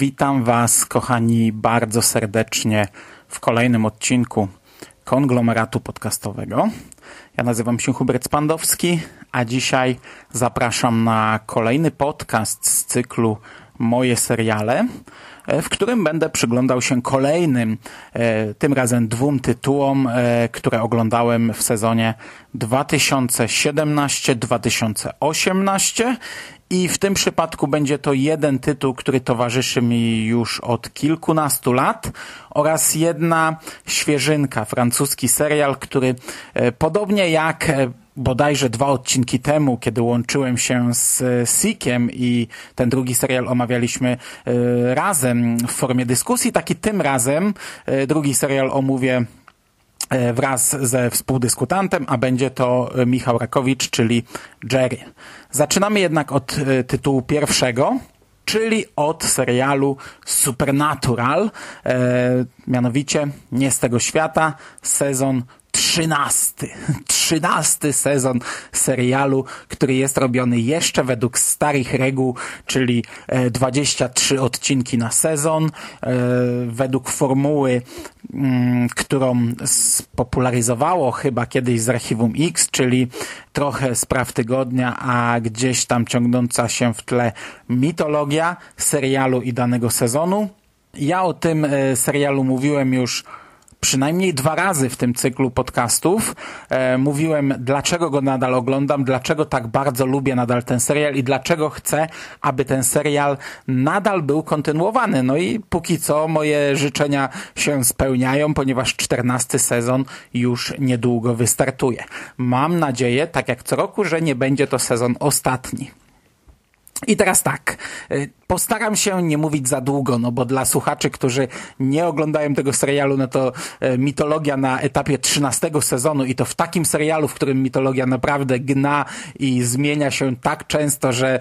Witam Was, kochani, bardzo serdecznie w kolejnym odcinku konglomeratu podcastowego. Ja nazywam się Hubert Spandowski, a dzisiaj zapraszam na kolejny podcast z cyklu Moje seriale, w którym będę przyglądał się kolejnym, e, tym razem dwóm tytułom, e, które oglądałem w sezonie 2017-2018 i w tym przypadku będzie to jeden tytuł, który towarzyszy mi już od kilkunastu lat oraz jedna świeżynka, francuski serial, który e, podobnie jak bodajże dwa odcinki temu, kiedy łączyłem się z Sikiem i ten drugi serial omawialiśmy razem w formie dyskusji, taki tym razem drugi serial omówię wraz ze współdyskutantem, a będzie to Michał Rakowicz, czyli Jerry. Zaczynamy jednak od tytułu pierwszego, czyli od serialu Supernatural, e, mianowicie Nie z tego świata, sezon trzynasty, trzynasty sezon serialu, który jest robiony jeszcze według starych reguł, czyli 23 odcinki na sezon, według formuły, którą spopularyzowało chyba kiedyś z Archiwum X, czyli trochę spraw tygodnia, a gdzieś tam ciągnąca się w tle mitologia serialu i danego sezonu. Ja o tym serialu mówiłem już przynajmniej dwa razy w tym cyklu podcastów e, mówiłem, dlaczego go nadal oglądam, dlaczego tak bardzo lubię nadal ten serial i dlaczego chcę, aby ten serial nadal był kontynuowany. No i póki co moje życzenia się spełniają, ponieważ czternasty sezon już niedługo wystartuje. Mam nadzieję, tak jak co roku, że nie będzie to sezon ostatni. I teraz tak, postaram się nie mówić za długo, no bo dla słuchaczy, którzy nie oglądają tego serialu, no to mitologia na etapie 13 sezonu i to w takim serialu, w którym mitologia naprawdę gna i zmienia się tak często, że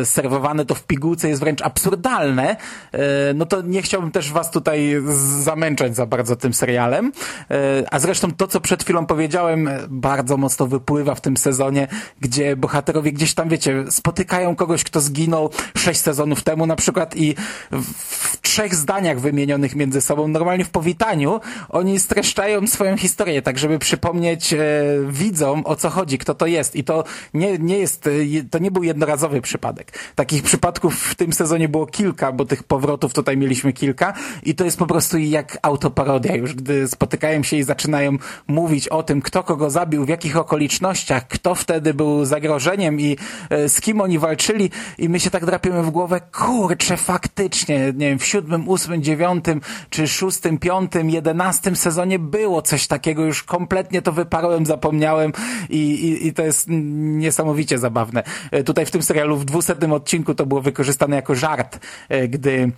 e, serwowane to w pigułce jest wręcz absurdalne, e, no to nie chciałbym też was tutaj zamęczać za bardzo tym serialem. E, a zresztą to, co przed chwilą powiedziałem, bardzo mocno wypływa w tym sezonie, gdzie bohaterowie gdzieś tam, wiecie, spotykają kogoś, kto zginął sześć sezonów temu na przykład i w trzech zdaniach wymienionych między sobą, normalnie w powitaniu, oni streszczają swoją historię, tak żeby przypomnieć e, widzom o co chodzi, kto to jest. I to nie, nie jest, to nie był jednorazowy przypadek. Takich przypadków w tym sezonie było kilka, bo tych powrotów tutaj mieliśmy kilka i to jest po prostu jak autoparodia już, gdy spotykają się i zaczynają mówić o tym, kto kogo zabił, w jakich okolicznościach, kto wtedy był zagrożeniem i e, z kim oni walczyli i my się tak drapiemy w głowę, kurczę, faktycznie, nie wiem, w siódmym, ósmym, dziewiątym, czy szóstym, piątym, jedenastym sezonie było coś takiego, już kompletnie to wyparłem, zapomniałem i, i, i to jest niesamowicie zabawne. Tutaj w tym serialu w dwusetnym odcinku to było wykorzystane jako żart, gdy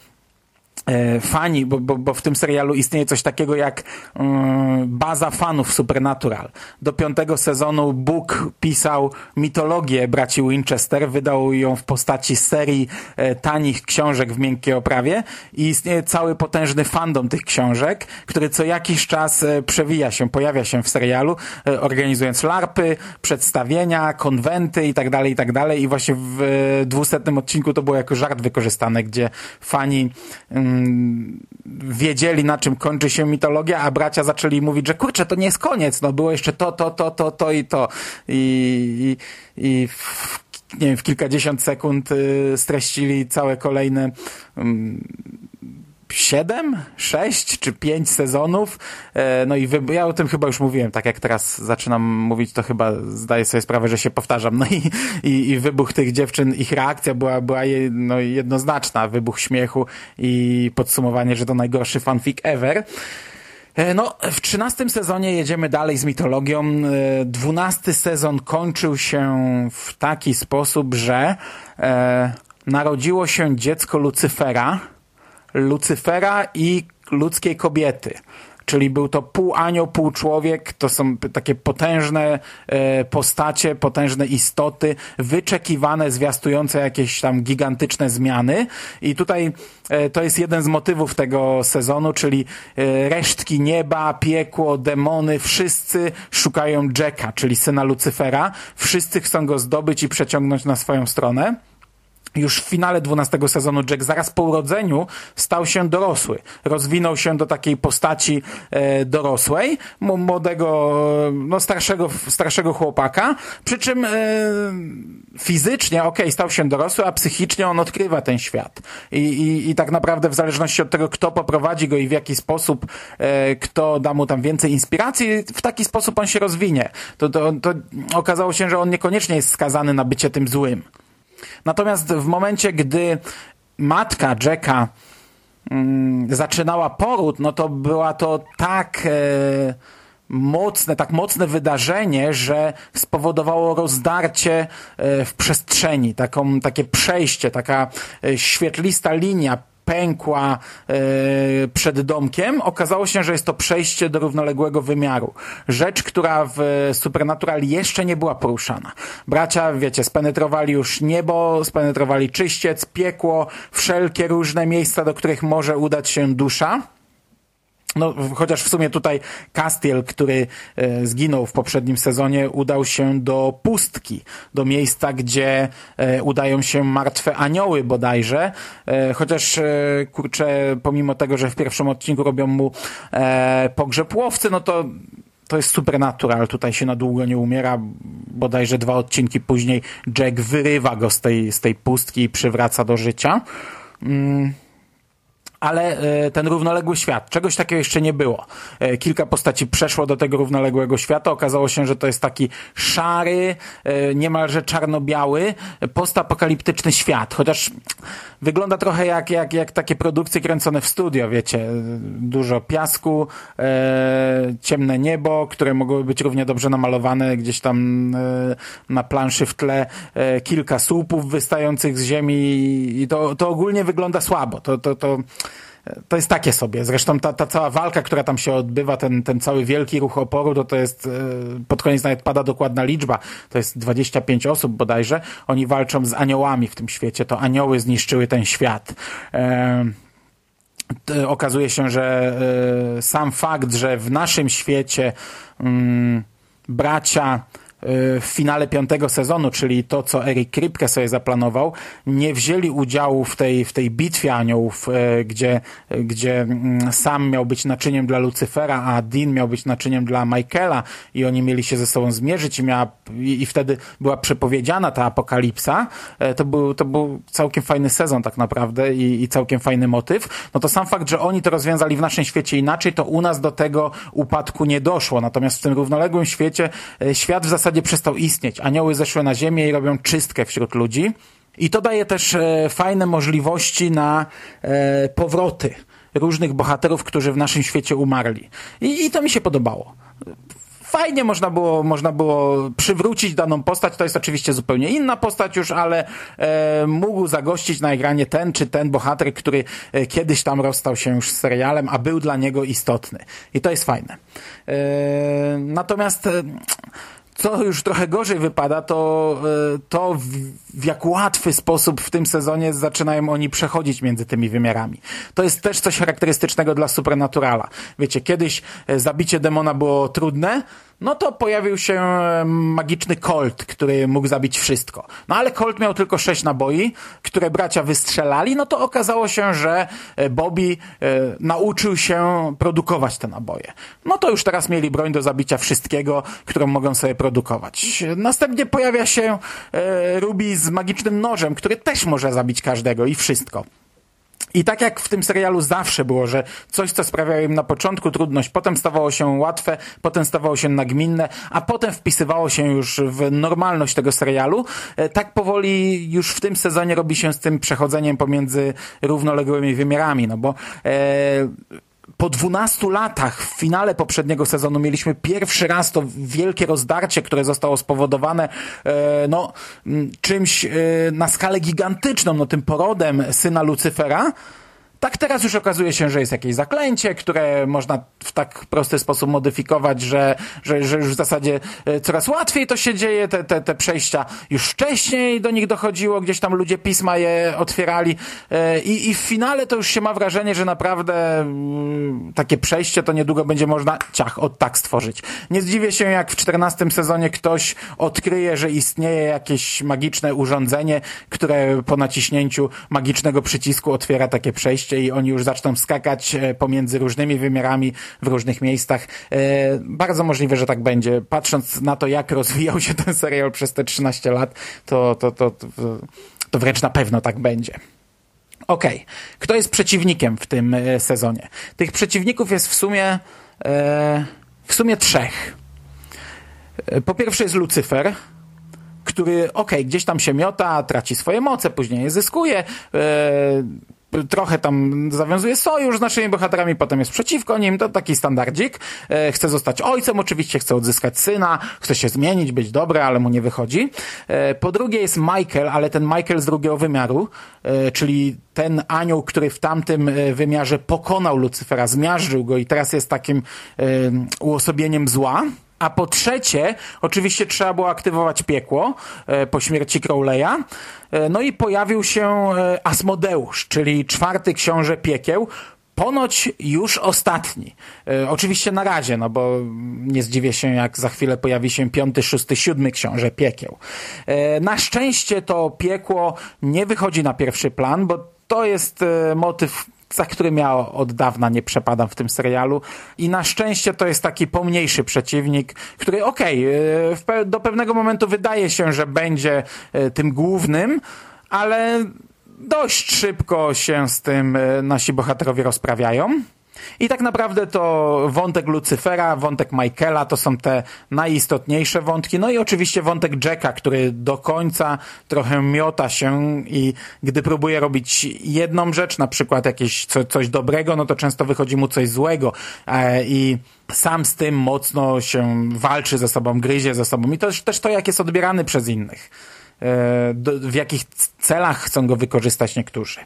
fani, bo, bo, bo w tym serialu istnieje coś takiego jak um, baza fanów Supernatural. Do piątego sezonu Bóg pisał mitologię braci Winchester, wydał ją w postaci serii e, tanich książek w miękkiej oprawie i istnieje cały potężny fandom tych książek, który co jakiś czas e, przewija się, pojawia się w serialu, e, organizując larpy, przedstawienia, konwenty i tak dalej, i tak i właśnie w dwusetnym odcinku to było jako żart wykorzystane, gdzie fani um, wiedzieli, na czym kończy się mitologia, a bracia zaczęli mówić, że kurczę, to nie jest koniec, no było jeszcze to, to, to, to, to i to. I, i, i w, nie wiem, w kilkadziesiąt sekund y, streścili całe kolejne siedem, sześć czy pięć sezonów. No i wy, ja o tym chyba już mówiłem, tak jak teraz zaczynam mówić, to chyba zdaję sobie sprawę, że się powtarzam. No i, i, i wybuch tych dziewczyn, ich reakcja była, była no, jednoznaczna. Wybuch śmiechu i podsumowanie, że to najgorszy fanfic ever. No, w trzynastym sezonie jedziemy dalej z mitologią. Dwunasty sezon kończył się w taki sposób, że narodziło się dziecko Lucyfera, Lucyfera i ludzkiej kobiety. Czyli był to pół anioł, pół człowiek, to są takie potężne e, postacie, potężne istoty, wyczekiwane, zwiastujące jakieś tam gigantyczne zmiany. I tutaj e, to jest jeden z motywów tego sezonu, czyli e, resztki nieba, piekło, demony, wszyscy szukają Jacka, czyli syna Lucyfera, wszyscy chcą go zdobyć i przeciągnąć na swoją stronę już w finale 12 sezonu Jack zaraz po urodzeniu stał się dorosły. Rozwinął się do takiej postaci e, dorosłej, młodego, no starszego, starszego chłopaka, przy czym e, fizycznie, okej, okay, stał się dorosły, a psychicznie on odkrywa ten świat. I, i, I tak naprawdę w zależności od tego, kto poprowadzi go i w jaki sposób, e, kto da mu tam więcej inspiracji, w taki sposób on się rozwinie. To, to, to okazało się, że on niekoniecznie jest skazany na bycie tym złym. Natomiast w momencie, gdy matka Jacka mm, zaczynała poród, no to była to tak e, mocne, tak mocne wydarzenie, że spowodowało rozdarcie e, w przestrzeni, taką, takie przejście, taka e, świetlista linia pękła e, przed domkiem, okazało się, że jest to przejście do równoległego wymiaru. Rzecz, która w Supernatural jeszcze nie była poruszana. Bracia, wiecie, spenetrowali już niebo, spenetrowali czyściec, piekło, wszelkie różne miejsca, do których może udać się dusza. No, chociaż w sumie tutaj Castiel, który e, zginął w poprzednim sezonie, udał się do pustki, do miejsca, gdzie e, udają się martwe anioły bodajże. E, chociaż, kurczę, pomimo tego, że w pierwszym odcinku robią mu pogrzeb łowcy, no to to jest supernatural, tutaj się na długo nie umiera, bodajże dwa odcinki później Jack wyrywa go z tej, z tej pustki i przywraca do życia. Mm ale e, ten równoległy świat, czegoś takiego jeszcze nie było. E, kilka postaci przeszło do tego równoległego świata, okazało się, że to jest taki szary, e, niemalże czarno-biały, postapokaliptyczny świat, chociaż wygląda trochę jak, jak, jak takie produkcje kręcone w studio, wiecie, dużo piasku, ciemne niebo, które mogły być równie dobrze namalowane gdzieś tam na planszy w tle, kilka słupów wystających z ziemi i to, to ogólnie wygląda słabo. To, to, to to jest takie sobie. Zresztą ta, ta cała walka, która tam się odbywa, ten, ten cały wielki ruch oporu, to to jest, e, pod koniec nawet pada dokładna liczba, to jest 25 osób bodajże. Oni walczą z aniołami w tym świecie, to anioły zniszczyły ten świat. E, okazuje się, że e, sam fakt, że w naszym świecie mm, bracia w finale piątego sezonu, czyli to, co Eric Kripke sobie zaplanował, nie wzięli udziału w tej, w tej bitwie aniołów, e, gdzie, gdzie mm, sam miał być naczyniem dla Lucyfera, a Dean miał być naczyniem dla Michaela i oni mieli się ze sobą zmierzyć i, miała, i, i wtedy była przepowiedziana ta apokalipsa. E, to był, to był całkiem fajny sezon tak naprawdę i, i całkiem fajny motyw. No to sam fakt, że oni to rozwiązali w naszym świecie inaczej, to u nas do tego upadku nie doszło. Natomiast w tym równoległym świecie e, świat w zasadzie zasadzie przestał istnieć. Anioły zeszły na ziemię i robią czystkę wśród ludzi. I to daje też e, fajne możliwości na e, powroty różnych bohaterów, którzy w naszym świecie umarli. I, i to mi się podobało fajnie można było, można było przywrócić daną postać. To jest oczywiście zupełnie inna postać już, ale e, mógł zagościć na ekranie ten czy ten bohater, który e, kiedyś tam rozstał się już z serialem, a był dla niego istotny. I to jest fajne. E, natomiast e, co już trochę gorzej wypada, to, e, to w, jak łatwy sposób w tym sezonie zaczynają oni przechodzić między tymi wymiarami. To jest też coś charakterystycznego dla Supernaturala. Wiecie, kiedyś e, zabicie demona było trudne, no to pojawił się magiczny Colt, który mógł zabić wszystko. No ale Colt miał tylko sześć naboi, które bracia wystrzelali, no to okazało się, że e, Bobby e, nauczył się produkować te naboje. No to już teraz mieli broń do zabicia wszystkiego, którą mogą sobie produkować. Następnie pojawia się e, Ruby z magicznym nożem, który też może zabić każdego i wszystko. I tak jak w tym serialu zawsze było, że coś, co sprawiało im na początku trudność, potem stawało się łatwe, potem stawało się nagminne, a potem wpisywało się już w normalność tego serialu, e, tak powoli już w tym sezonie robi się z tym przechodzeniem pomiędzy równoległymi wymiarami, no bo e, po 12 latach w finale poprzedniego sezonu mieliśmy pierwszy raz to wielkie rozdarcie, które zostało spowodowane e, no, czymś e, na skalę gigantyczną, no tym porodem syna Lucyfera. Tak teraz już okazuje się, że jest jakieś zaklęcie, które można w tak prosty sposób modyfikować, że, że, że już w zasadzie e, coraz łatwiej to się dzieje, te, te, te przejścia już wcześniej do nich dochodziło, gdzieś tam ludzie pisma je otwierali e, i, i w finale to już się ma wrażenie, że naprawdę mm, takie przejście to niedługo będzie można ciach od tak stworzyć. Nie zdziwię się, jak w czternastym sezonie ktoś odkryje, że istnieje jakieś magiczne urządzenie, które po naciśnięciu magicznego przycisku otwiera takie przejście i oni już zaczną skakać e, pomiędzy różnymi wymiarami w różnych miejscach. E, bardzo możliwe, że tak będzie. Patrząc na to, jak rozwijał się ten serial przez te 13 lat, to, to, to, to, to wręcz na pewno tak będzie. Okej, okay. kto jest przeciwnikiem w tym e, sezonie? Tych przeciwników jest w sumie w sumie trzech. Po pierwsze jest Lucyfer, który, okay, gdzieś tam się miota, traci swoje moce, później je zyskuje, trochę tam zawiązuje sojusz z naszymi bohaterami, potem jest przeciwko nim, to taki standardzik. E, chce zostać ojcem, oczywiście chce odzyskać syna, chce się zmienić, być dobry, ale mu nie wychodzi. E, po drugie jest Michael, ale ten Michael z drugiego wymiaru, e, czyli ten anioł, który w tamtym wymiarze pokonał Lucyfera, zmiażdżył go i teraz jest takim uosobieniem zła. A po trzecie, oczywiście trzeba było aktywować piekło e, po śmierci Crowleya. E, no i pojawił się e, Asmodeusz, czyli czwarty książę piekieł, ponoć już ostatni. Oczywiście na razie, no bo nie zdziwię się, jak za chwilę pojawi się piąty, szósty, siódmy książę piekieł. Na szczęście to piekło nie wychodzi na pierwszy plan, bo to jest motyw za którym ja od dawna nie przepadam w tym serialu. I na szczęście to jest taki pomniejszy przeciwnik, który okej, okay, do pewnego momentu wydaje się, że będzie e, tym głównym, ale dość szybko się z tym e, nasi bohaterowie rozprawiają. I tak naprawdę to wątek Lucyfera, wątek Michaela to są te najistotniejsze wątki. No i oczywiście wątek Jacka, który do końca trochę miota się i gdy próbuje robić jedną rzecz, na przykład jakieś co, coś dobrego, no to często wychodzi mu coś złego. E, I sam z tym mocno się walczy ze sobą, gryzie ze sobą. I to też to, jak jest odbierany przez innych. E, w jakich celach chcą go wykorzystać niektórzy.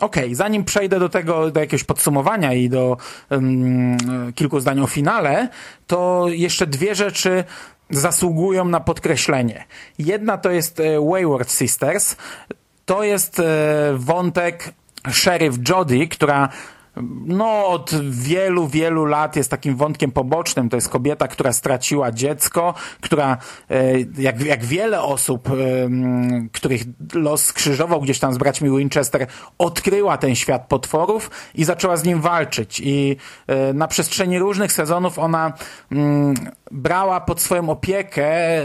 Okej, okay, zanim przejdę do tego, do jakiegoś podsumowania i do um, kilku zdań o finale, to jeszcze dwie rzeczy zasługują na podkreślenie. Jedna to jest e, Wayward Sisters. To jest e, wątek Sheriff Jody, która no, od wielu, wielu lat jest takim wątkiem pobocznym. To jest kobieta, która straciła dziecko, która, e, jak, jak wiele osób, których los skrzyżował gdzieś tam z braćmi Winchester, odkryła ten świat potworów i zaczęła z nim walczyć. I e, na przestrzeni różnych sezonów ona brała pod swoją opiekę e,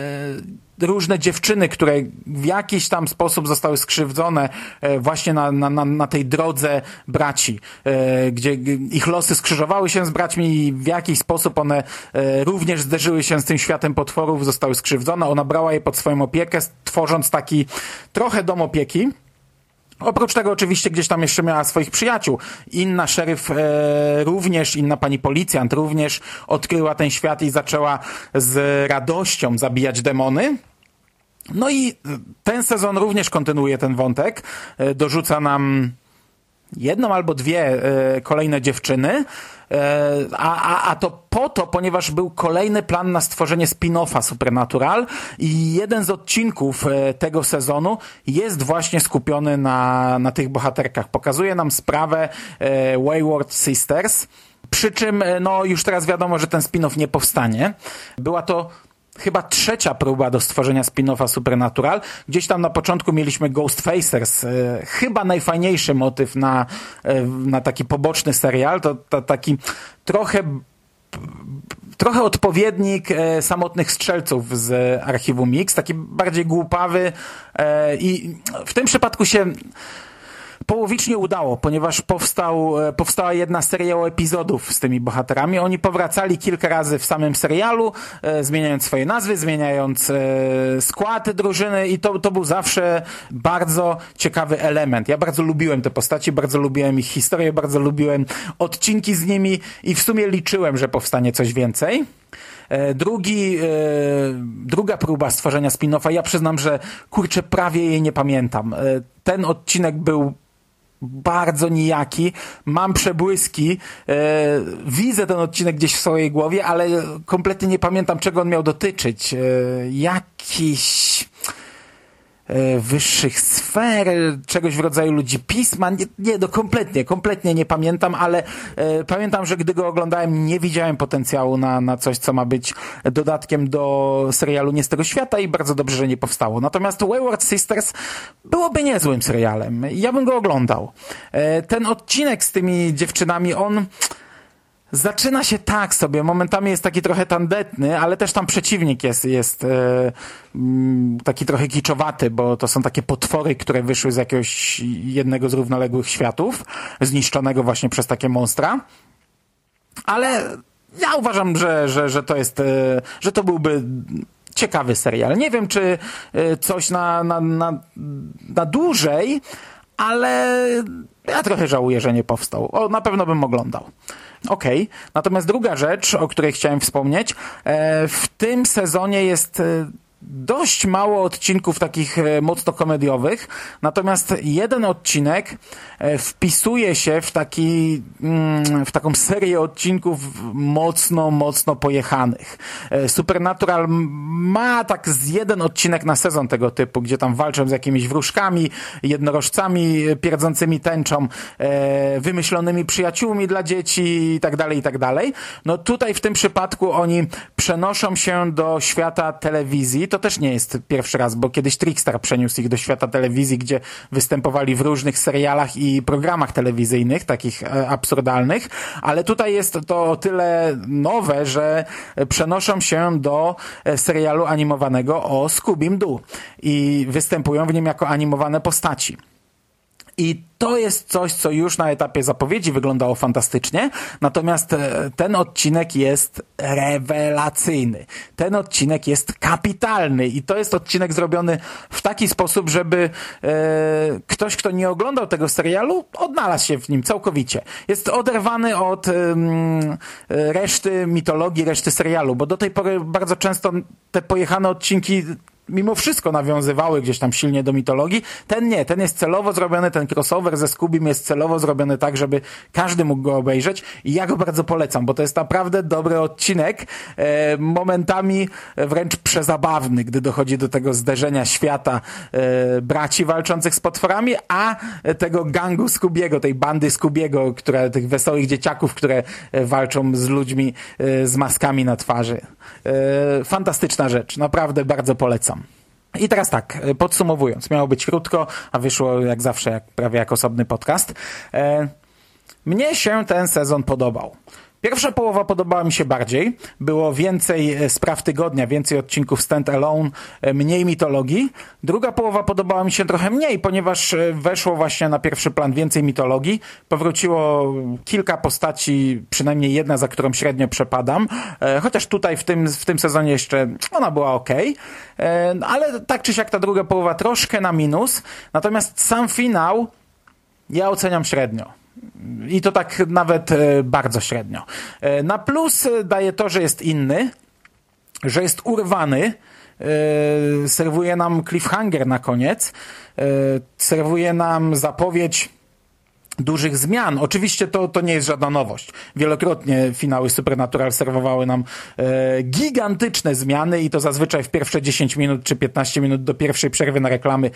różne dziewczyny, które w jakiś tam sposób zostały skrzywdzone e, właśnie na, na, na tej drodze braci, e, gdzie ich losy skrzyżowały się z braćmi i w jakiś sposób one e, również zderzyły się z tym światem potworów, zostały skrzywdzone. Ona brała je pod swoją opiekę, tworząc taki trochę dom opieki, Oprócz tego oczywiście gdzieś tam jeszcze miała swoich przyjaciół. Inna szeryf e, również, inna pani policjant również odkryła ten świat i zaczęła z radością zabijać demony. No i ten sezon również kontynuuje ten wątek. E, dorzuca nam jedną albo dwie e, kolejne dziewczyny, e, a, a, a to po to, ponieważ był kolejny plan na stworzenie spin-offa Supernatural i jeden z odcinków tego sezonu jest właśnie skupiony na, na tych bohaterkach. Pokazuje nam sprawę Wayward Sisters, przy czym no, już teraz wiadomo, że ten spin-off nie powstanie. Była to chyba trzecia próba do stworzenia spin-offa Supernatural. Gdzieś tam na początku mieliśmy Ghostfacers, e, chyba najfajniejszy motyw na, e, na taki poboczny serial. To, to taki trochę trochę odpowiednik e, samotnych strzelców z archiwum Mix, taki bardziej głupawy e, i w tym przypadku się połowicznie udało, ponieważ powstał, e, powstała jedna seria epizodów z tymi bohaterami. Oni powracali kilka razy w samym serialu, e, zmieniając swoje nazwy, zmieniając e, skład drużyny i to, to był zawsze bardzo ciekawy element. Ja bardzo lubiłem te postaci, bardzo lubiłem ich historię, bardzo lubiłem odcinki z nimi i w sumie liczyłem, że powstanie coś więcej. E, drugi, e, druga próba stworzenia spin-offa, ja przyznam, że kurczę, prawie jej nie pamiętam. E, ten odcinek był bardzo nijaki, mam przebłyski, widzę ten odcinek gdzieś w swojej głowie, ale kompletnie nie pamiętam, czego on miał dotyczyć. jakiś wyższych sfer, czegoś w rodzaju ludzi pisma. Nie, nie no kompletnie, kompletnie nie pamiętam, ale e, pamiętam, że gdy go oglądałem, nie widziałem potencjału na, na coś, co ma być dodatkiem do serialu Nie z tego świata i bardzo dobrze, że nie powstało. Natomiast Wayward Sisters byłoby niezłym serialem. Ja bym go oglądał. E, ten odcinek z tymi dziewczynami, on zaczyna się tak sobie, momentami jest taki trochę tandetny, ale też tam przeciwnik jest, jest e, mm, taki trochę kiczowaty, bo to są takie potwory, które wyszły z jakiegoś jednego z równoległych światów, zniszczonego właśnie przez takie monstra. Ale ja uważam, że, że, że to jest, e, że to byłby ciekawy serial. Nie wiem, czy e, coś na, na, na, na dłużej, ale ja trochę żałuję, że nie powstał. O, na pewno bym oglądał. Okay. Natomiast druga rzecz, o której chciałem wspomnieć, e, w tym sezonie jest e, dość mało odcinków takich e, mocno komediowych, natomiast jeden odcinek e, wpisuje się w taki, mm, w taką serię odcinków mocno, mocno pojechanych. E, Supernatural ma tak z jeden odcinek na sezon tego typu, gdzie tam walczą z jakimiś wróżkami, jednorożcami pierdzącymi tęczą, wymyślonymi przyjaciółmi dla dzieci i tak dalej, i tak dalej. No tutaj w tym przypadku oni przenoszą się do świata telewizji, to też nie jest pierwszy raz, bo kiedyś Trickstar przeniósł ich do świata telewizji, gdzie występowali w różnych serialach i programach telewizyjnych, takich e, absurdalnych, ale tutaj jest to o tyle nowe, że przenoszą się do e, serialu animowanego o Scooby Doo i występują w nim jako animowane postaci. I to jest coś, co już na etapie zapowiedzi wyglądało fantastycznie, natomiast e, ten odcinek jest rewelacyjny. Ten odcinek jest kapitalny i to jest odcinek zrobiony w taki sposób, żeby e, ktoś, kto nie oglądał tego serialu, odnalazł się w nim całkowicie. Jest oderwany od e, reszty mitologii, reszty serialu, bo do tej pory bardzo często te pojechane odcinki mimo wszystko nawiązywały gdzieś tam silnie do mitologii. Ten nie, ten jest celowo zrobiony, ten crossover ze Scubim jest celowo zrobiony tak, żeby każdy mógł go obejrzeć i ja go bardzo polecam, bo to jest naprawdę dobry odcinek, e, momentami wręcz przezabawny, gdy dochodzi do tego zderzenia świata e, braci walczących z potworami, a tego gangu Skubiego, tej bandy Skubiego, które, tych wesołych dzieciaków, które e, walczą z ludźmi e, z maskami na twarzy. E, fantastyczna rzecz, naprawdę bardzo polecam. I teraz tak, podsumowując, miało być krótko, a wyszło jak zawsze, jak, prawie jak osobny podcast. E, mnie się ten sezon podobał. Pierwsza połowa podobała mi się bardziej. Było więcej e, spraw tygodnia, więcej odcinków stand-alone, e, mniej mitologii. Druga połowa podobała mi się trochę mniej, ponieważ e, weszło właśnie na pierwszy plan więcej mitologii. Powróciło kilka postaci, przynajmniej jedna, za którą średnio przepadam. Chociaż tutaj w tym, w tym sezonie jeszcze ona była ok. Ale tak czy siak ta druga połowa troszkę na minus. Natomiast sam finał ja oceniam średnio. I to tak nawet e, bardzo średnio. E, na plus daje to, że jest inny, że jest urwany, e, serwuje nam cliffhanger na koniec, serwuje nam zapowiedź dużych zmian. Oczywiście to, to nie jest żadna nowość. Wielokrotnie finały Supernatural serwowały nam e, gigantyczne zmiany i to zazwyczaj w pierwsze 10 minut czy 15 minut do pierwszej przerwy na reklamy e,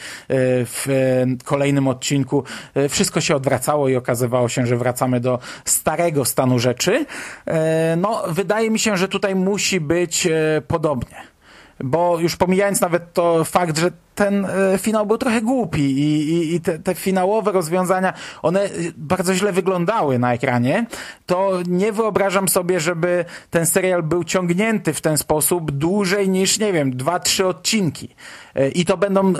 w e, kolejnym odcinku e, wszystko się odwracało i okazywało się, że wracamy do starego stanu rzeczy. E, no, wydaje mi się, że tutaj musi być e, podobnie bo już pomijając nawet to fakt, że ten e, finał był trochę głupi i, i, i te, te, finałowe rozwiązania, one bardzo źle wyglądały na ekranie, to nie wyobrażam sobie, żeby ten serial był ciągnięty w ten sposób dłużej niż, nie wiem, dwa, trzy odcinki. E, I to będą e,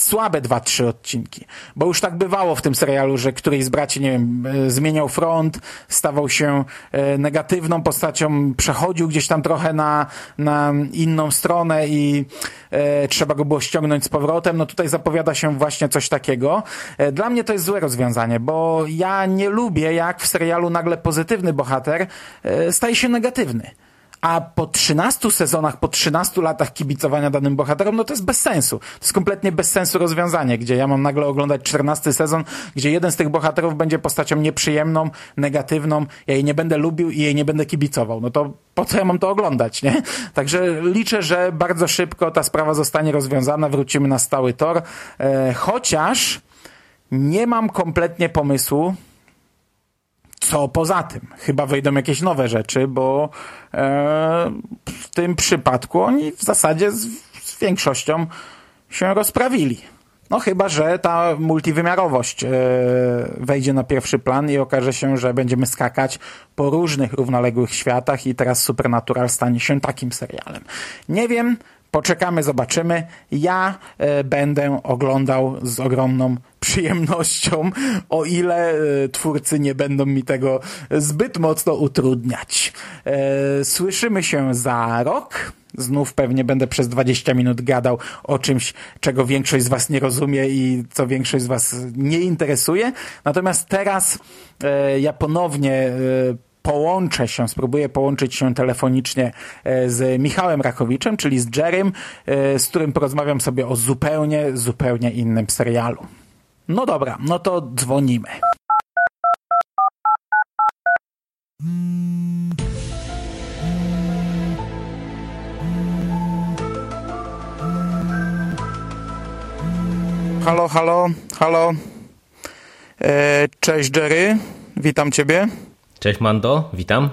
słabe dwa, trzy odcinki. Bo już tak bywało w tym serialu, że któryś z braci, nie wiem, e, zmieniał front, stawał się e, negatywną postacią, przechodził gdzieś tam trochę na, na inną stronę i e, trzeba go było ściągnąć z powrotem. No tutaj zapowiada się właśnie coś takiego. E, dla mnie to jest złe rozwiązanie, bo ja nie lubię, jak w serialu nagle pozytywny bohater e, staje się negatywny. A po 13 sezonach, po 13 latach kibicowania danym bohaterom, no to jest bez sensu. To jest kompletnie bez sensu rozwiązanie, gdzie ja mam nagle oglądać 14 sezon, gdzie jeden z tych bohaterów będzie postacią nieprzyjemną, negatywną, ja jej nie będę lubił i jej nie będę kibicował. No to po co ja mam to oglądać, nie? Także liczę, że bardzo szybko ta sprawa zostanie rozwiązana, wrócimy na stały tor, e, chociaż nie mam kompletnie pomysłu, co poza tym? Chyba wejdą jakieś nowe rzeczy, bo e, w tym przypadku oni w zasadzie z, z większością się rozprawili. No chyba, że ta multiwymiarowość e, wejdzie na pierwszy plan i okaże się, że będziemy skakać po różnych równoległych światach i teraz Supernatural stanie się takim serialem. Nie wiem, Poczekamy, zobaczymy. Ja e, będę oglądał z ogromną przyjemnością, o ile e, twórcy nie będą mi tego zbyt mocno utrudniać. E, słyszymy się za rok. Znów pewnie będę przez 20 minut gadał o czymś, czego większość z Was nie rozumie i co większość z Was nie interesuje. Natomiast teraz ja ponownie połączę się, spróbuję połączyć się telefonicznie e, z Michałem Rakowiczem, czyli z Jerrym, e, z którym porozmawiam sobie o zupełnie, zupełnie innym serialu. No dobra, no to dzwonimy. Halo, halo, halo. E, cześć Jerry, witam Ciebie. Cześć Mando, witam.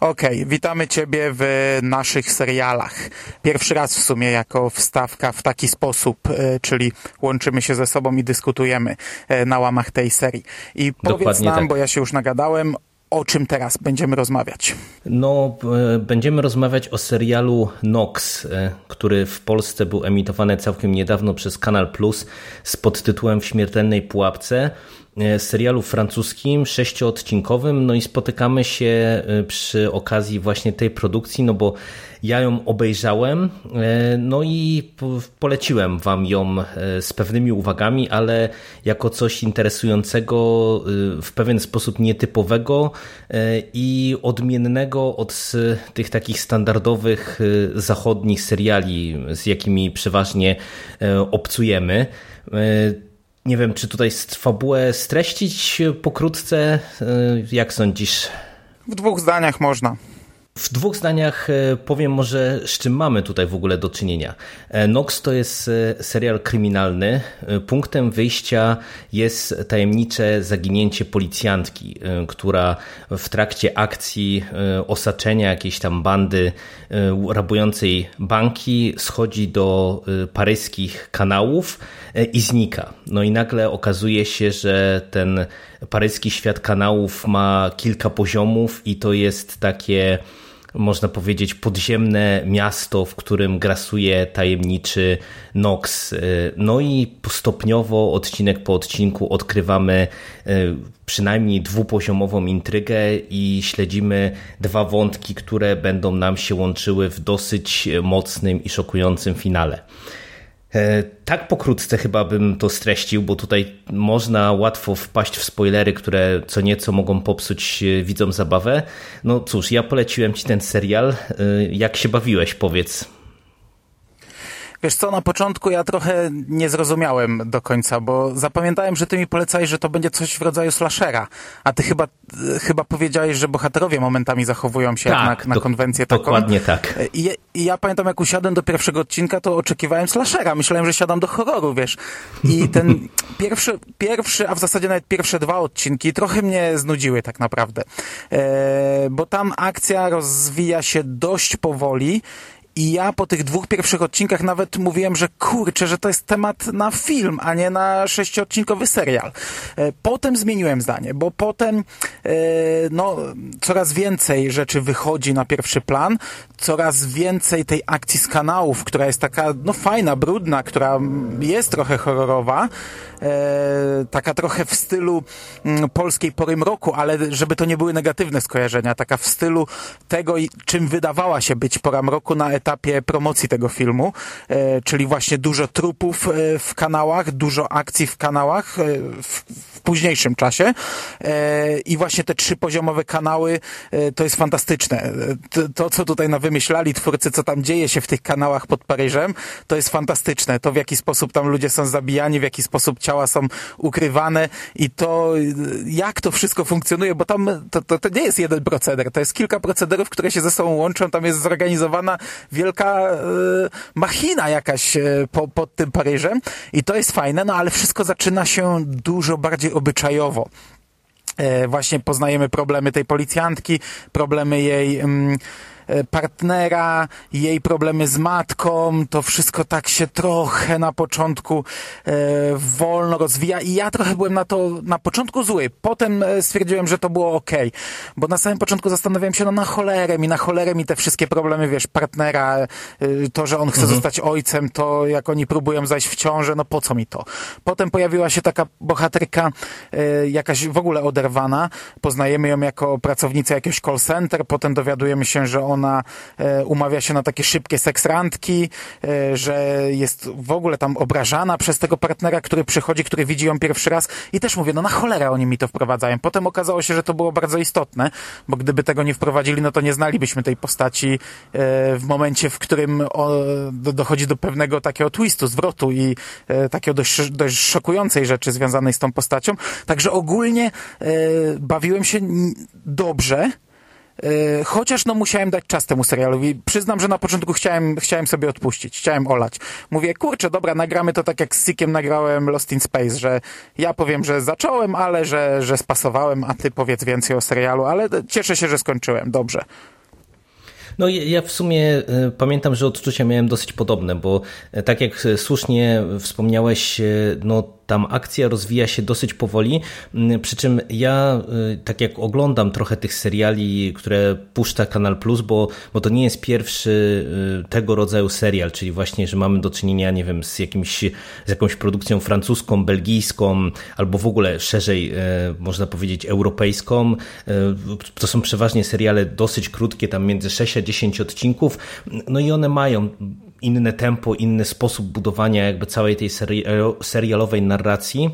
Okej, okay, witamy Ciebie w naszych serialach. Pierwszy raz w sumie jako wstawka w taki sposób, e, czyli łączymy się ze sobą i dyskutujemy e, na łamach tej serii. I powiedz Dokładnie nam, tak. bo ja się już nagadałem, o czym teraz będziemy rozmawiać? No, e, będziemy rozmawiać o serialu Nox, który w Polsce był emitowany całkiem niedawno przez Kanal Plus z podtytułem W śmiertelnej pułapce. E, serialu francuskim, sześcioodcinkowym, no i spotykamy się e, przy okazji właśnie tej produkcji, no bo ja ją obejrzałem, e, no i poleciłem wam ją z pewnymi uwagami, ale jako coś interesującego, w pewien sposób nietypowego i odmiennego od tych takich standardowych zachodnich seriali, z jakimi przeważnie obcujemy. Nie wiem, czy tutaj fabułę streścić pokrótce. E, jak sądzisz? W dwóch zdaniach można. W dwóch zdaniach e, powiem może, z czym mamy tutaj w ogóle do czynienia. E, Nox to jest serial kryminalny. Punktem wyjścia jest tajemnicze zaginięcie policjantki, która w trakcie akcji osaczenia jakiejś tam bandy rabującej banki schodzi do paryskich kanałów i znika. No i nagle okazuje się, że ten paryski świat kanałów ma kilka poziomów i to jest takie można powiedzieć, podziemne miasto, w którym grasuje tajemniczy Nox. E, no i stopniowo, odcinek po odcinku, odkrywamy e, przynajmniej dwupoziomową intrygę i śledzimy dwa wątki, które będą nam się łączyły w dosyć mocnym i szokującym finale. E, tak pokrótce chyba bym to streścił, bo tutaj można łatwo wpaść w spoilery, które co nieco mogą popsuć e, widzom zabawę. No cóż, ja poleciłem Ci ten serial. E, jak się bawiłeś, powiedz? Wiesz co, na początku ja trochę nie zrozumiałem do końca, bo zapamiętałem, że ty mi polecałeś, że to będzie coś w rodzaju slashera, a ty chyba, chyba powiedziałeś, że bohaterowie momentami zachowują się tak, jak na, na konwencję taką. Dokładnie tak. I, I, ja pamiętam, jak usiadłem do pierwszego odcinka, to oczekiwałem slashera. Myślałem, że siadam do horroru, wiesz. I ten pierwszy, pierwszy, a w zasadzie nawet pierwsze dwa odcinki trochę mnie znudziły tak naprawdę. E, bo tam akcja rozwija się dość powoli I ja po tych dwóch pierwszych odcinkach nawet mówiłem, że kurczę, że to jest temat na film, a nie na sześciodcinkowy serial. E, potem zmieniłem zdanie, bo potem e, no, coraz więcej rzeczy wychodzi na pierwszy plan, coraz więcej tej akcji z kanałów, która jest taka no fajna, brudna, która jest trochę horrorowa, e, taka trochę w stylu mm, polskiej pory mroku, ale żeby to nie były negatywne skojarzenia, taka w stylu tego, czym wydawała się być pora mroku na etapie promocji tego filmu, e, czyli właśnie dużo trupów e, w kanałach, dużo akcji w kanałach e, w, w późniejszym czasie i właśnie te trzypoziomowe kanały to jest fantastyczne. To, to, co tutaj na wymyślali twórcy, co tam dzieje się w tych kanałach pod Paryżem, to jest fantastyczne. To w jaki sposób tam ludzie są zabijani, w jaki sposób ciała są ukrywane i to jak to wszystko funkcjonuje, bo tam to, to, to nie jest jeden proceder, to jest kilka procederów, które się ze sobą łączą, tam jest zorganizowana wielka e, machina jakaś e, po, pod tym Paryżem. I to jest fajne, no ale wszystko zaczyna się dużo bardziej obyczajowo. E, właśnie poznajemy problemy tej policjantki, problemy jej mm, partnera, jej problemy z matką, to wszystko tak się trochę na początku e, wolno rozwija i ja trochę byłem na to na początku zły. Potem e, stwierdziłem, że to było ok, bo na samym początku zastanawiałem się, no na cholerę mi, na cholerę mi te wszystkie problemy, wiesz, partnera, e, to, że on chce mhm. zostać ojcem, to jak oni próbują zajść w ciążę, no po co mi to? Potem pojawiła się taka bohaterka e, jakaś w ogóle oderwana, poznajemy ją jako pracownicę jakiegoś call center, potem dowiadujemy się, że on ona e, umawia się na takie szybkie seksrandki, e, że jest w ogóle tam obrażana przez tego partnera, który przychodzi, który widzi ją pierwszy raz i też mówię, no na cholerę oni mi to wprowadzają. Potem okazało się, że to było bardzo istotne, bo gdyby tego nie wprowadzili, no to nie znalibyśmy tej postaci e, w momencie, w którym dochodzi do pewnego takiego twistu, zwrotu i takiego dość, dość szokującej rzeczy związanej z tą postacią. Także ogólnie bawiłem się dobrze, chociaż no musiałem dać czas temu serialowi. Przyznam, że na początku chciałem, chciałem sobie odpuścić, chciałem olać. Mówię, kurczę, dobra, nagramy to tak jak z Sikiem nagrałem Lost in Space, że ja powiem, że zacząłem, ale że, że spasowałem, a ty powiedz więcej o serialu, ale cieszę się, że skończyłem. Dobrze. No ja w sumie e, pamiętam, że odczucia miałem dosyć podobne, bo e, tak jak słusznie wspomniałeś, no tam akcja rozwija się dosyć powoli, mm, przy czym ja y, tak jak oglądam trochę tych seriali, które puszcza Kanal Plus, bo, bo to nie jest pierwszy y, tego rodzaju serial, czyli właśnie, że mamy do czynienia, nie wiem, z, jakimś, z jakąś produkcją francuską, belgijską, albo w ogóle szerzej, y, można powiedzieć, europejską. To są przeważnie seriale dosyć krótkie, tam między 6 a 10 odcinków, no i one mają inne tempo, inny sposób budowania jakby całej tej serialowej narracji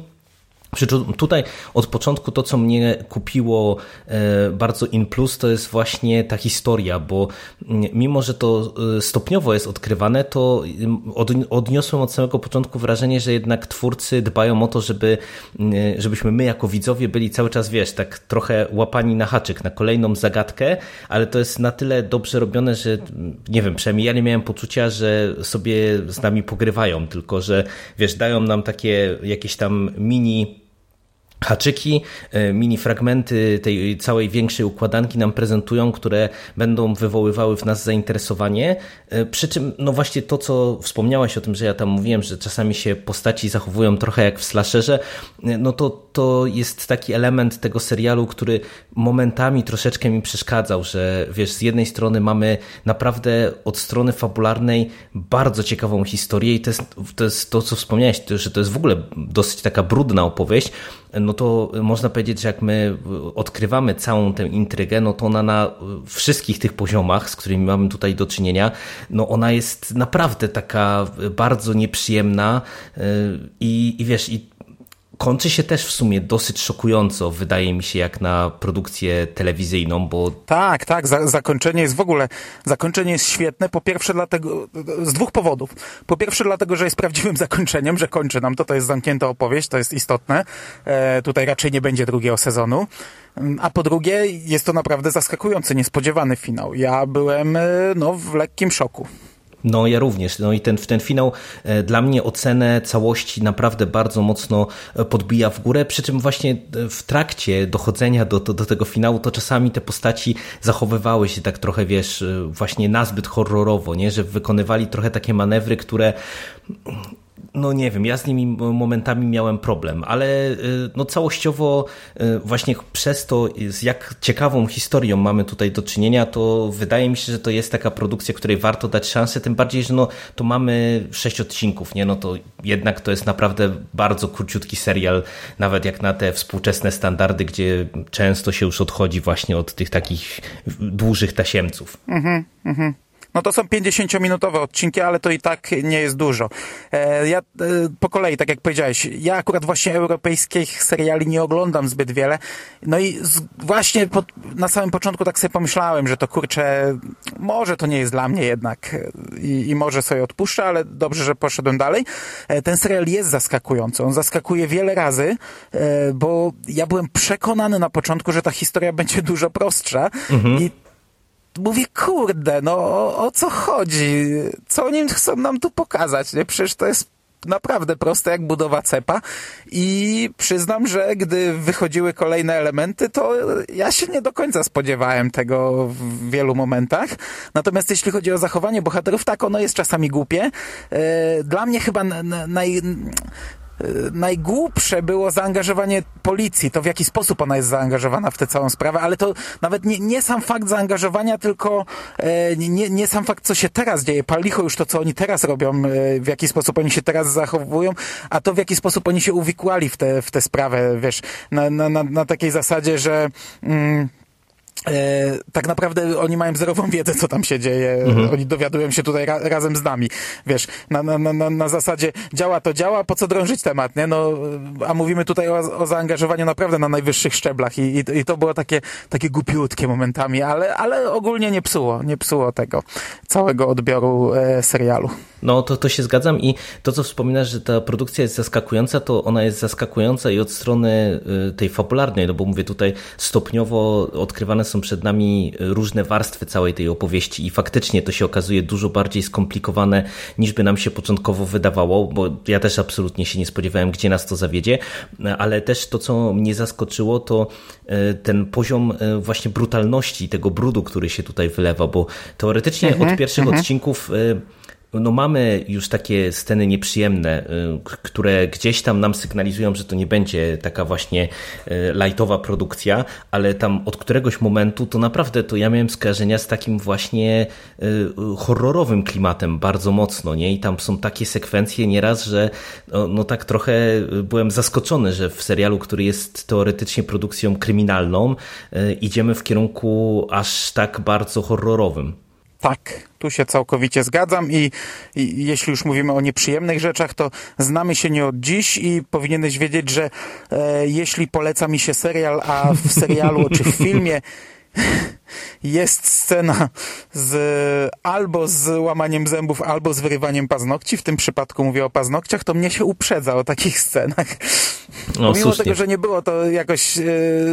przy czym tutaj od początku to, co mnie kupiło e, bardzo in plus, to jest właśnie ta historia, bo mm, mimo, że to e, stopniowo jest odkrywane, to mm, odniosłem od samego początku wrażenie, że jednak twórcy dbają o to, żeby, mm, żebyśmy my jako widzowie byli cały czas, wiesz, tak trochę łapani na haczyk, na kolejną zagadkę, ale to jest na tyle dobrze robione, że nie wiem, przynajmniej ja nie miałem poczucia, że sobie z nami pogrywają, tylko że, wiesz, dają nam takie jakieś tam mini haczyki, e, mini fragmenty tej całej większej układanki nam prezentują, które będą wywoływały w nas zainteresowanie. E, przy czym, no właśnie to, co wspomniałaś o tym, że ja tam mówiłem, że czasami się postaci zachowują trochę jak w slasherze, e, no to to jest taki element tego serialu, który momentami troszeczkę mi przeszkadzał, że wiesz, z jednej strony mamy naprawdę od strony fabularnej bardzo ciekawą historię i to jest to, jest to co wspomniałeś, że to jest w ogóle dosyć taka brudna opowieść, no to można powiedzieć, że jak my odkrywamy całą tę intrygę, no to ona na wszystkich tych poziomach, z którymi mamy tutaj do czynienia, no ona jest naprawdę taka bardzo nieprzyjemna y, i, i wiesz, i kończy się też w sumie dosyć szokująco, wydaje mi się, jak na produkcję telewizyjną, bo... Tak, tak, za, zakończenie jest w ogóle, zakończenie jest świetne, po pierwsze dlatego, z dwóch powodów. Po pierwsze dlatego, że jest prawdziwym zakończeniem, że kończy nam to, to jest zamknięta opowieść, to jest istotne. E, tutaj raczej nie będzie drugiego sezonu. A po drugie, jest to naprawdę zaskakujący, niespodziewany finał. Ja byłem, e, no, w lekkim szoku. No ja również. No i ten, ten finał e, dla mnie ocenę całości naprawdę bardzo mocno e, podbija w górę, przy czym właśnie e, w trakcie dochodzenia do, do, do tego finału to czasami te postaci zachowywały się tak trochę, wiesz, właśnie nazbyt horrorowo, nie? że wykonywali trochę takie manewry, które no nie wiem, ja z nimi momentami miałem problem, ale y, no całościowo y, właśnie przez to, z jak ciekawą historią mamy tutaj do czynienia, to wydaje mi się, że to jest taka produkcja, której warto dać szansę, tym bardziej, że no to mamy sześć odcinków, nie? No to jednak to jest naprawdę bardzo króciutki serial, nawet jak na te współczesne standardy, gdzie często się już odchodzi właśnie od tych takich dłużych tasiemców. Mhm, mhm. No to są 50-minutowe odcinki, ale to i tak nie jest dużo. E, ja e, po kolei, tak jak powiedziałeś, ja akurat właśnie europejskich seriali nie oglądam zbyt wiele. No i z, właśnie pod, na samym początku tak sobie pomyślałem, że to kurczę, może to nie jest dla mnie jednak i, i może sobie odpuszczę, ale dobrze, że poszedłem dalej. E, ten serial jest zaskakujący. On zaskakuje wiele razy, bo ja byłem przekonany na początku, że ta historia będzie dużo prostsza mhm. i mówię, kurde, no o, o, co chodzi? Co oni chcą nam tu pokazać? Nie? Przecież to jest naprawdę proste jak budowa cepa i przyznam, że gdy wychodziły kolejne elementy, to ja się nie do końca spodziewałem tego w wielu momentach. Natomiast jeśli chodzi o zachowanie bohaterów, tak, ono jest czasami głupie. E, dla mnie chyba naj najgłupsze było zaangażowanie policji, to w jaki sposób ona jest zaangażowana w tę całą sprawę, ale to nawet nie, nie sam fakt zaangażowania, tylko e, nie, nie sam fakt, co się teraz dzieje. Palicho już to, co oni teraz robią, e, w jaki sposób oni się teraz zachowują, a to w jaki sposób oni się uwikłali w tę w te sprawę, wiesz, na, na, na, na takiej zasadzie, że mm, E, tak naprawdę oni mają zerową wiedzę, co tam się dzieje. Mhm. Oni dowiadują się tutaj ra razem z nami. Wiesz, na, na, na, na zasadzie działa to działa, po co drążyć temat, nie? No, a mówimy tutaj o, o zaangażowaniu naprawdę na najwyższych szczeblach i, i, i, to było takie, takie głupiutkie momentami, ale, ale ogólnie nie psuło, nie psuło tego całego odbioru e, serialu. No to, to się zgadzam i to, co wspominasz, że ta produkcja jest zaskakująca, to ona jest zaskakująca i od strony y, tej fabularnej, no bo mówię tutaj stopniowo odkrywane są przed nami różne warstwy całej tej opowieści i faktycznie to się okazuje dużo bardziej skomplikowane niż by nam się początkowo wydawało, bo ja też absolutnie się nie spodziewałem, gdzie nas to zawiedzie, ale też to, co mnie zaskoczyło, to y, ten poziom y, właśnie brutalności, tego brudu, który się tutaj wylewa, bo teoretycznie mhm, od pierwszych mhm. odcinków no mamy już takie sceny nieprzyjemne, y, które gdzieś tam nam sygnalizują, że to nie będzie taka właśnie y, lightowa produkcja, ale tam od któregoś momentu to naprawdę to ja miałem skojarzenia z takim właśnie y, horrorowym klimatem bardzo mocno, nie? I tam są takie sekwencje nieraz, że no, no tak trochę byłem zaskoczony, że w serialu, który jest teoretycznie produkcją kryminalną, idziemy w kierunku aż tak bardzo horrorowym. Tak, tu się całkowicie zgadzam i, i, jeśli już mówimy o nieprzyjemnych rzeczach, to znamy się nie od dziś i powinieneś wiedzieć, że e, jeśli poleca mi się serial, a w serialu czy w filmie jest scena z, albo z łamaniem zębów, albo z wyrywaniem paznokci, w tym przypadku mówię o paznokciach, to mnie się uprzedza o takich scenach. No, Mimo tego, że nie było to jakoś e,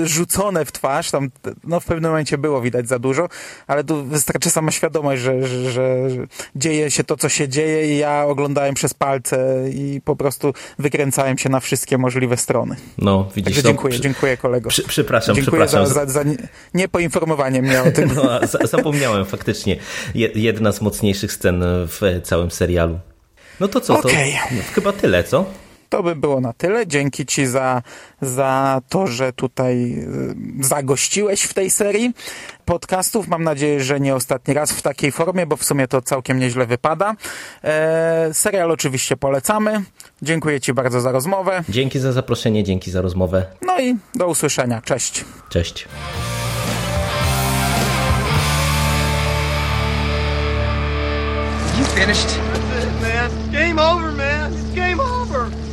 rzucone w twarz, tam no, w pewnym momencie było widać za dużo, ale tu wystarczy sama świadomość, że, że, że dzieje się to, co się dzieje i ja oglądałem przez palce i po prostu wykręcałem się na wszystkie możliwe strony. No, widzisz. Także dziękuję, no, dziękuję kolego. Przy, przepraszam, dziękuję przepraszam. Za, za, za niepoinformowanie mnie o tym. No, zapomniałem faktycznie. Jedna z mocniejszych scen w całym serialu. No to co, to okay. chyba tyle, co? To by było na tyle. Dzięki Ci za, za to, że tutaj y, zagościłeś w tej serii podcastów. Mam nadzieję, że nie ostatni raz w takiej formie, bo w sumie to całkiem nieźle wypada. E, serial oczywiście polecamy. Dziękuję Ci bardzo za rozmowę. Dzięki za zaproszenie, dzięki za rozmowę. No i do usłyszenia. Cześć. Cześć. You finished? That's it, man. Game over, man. It's game over.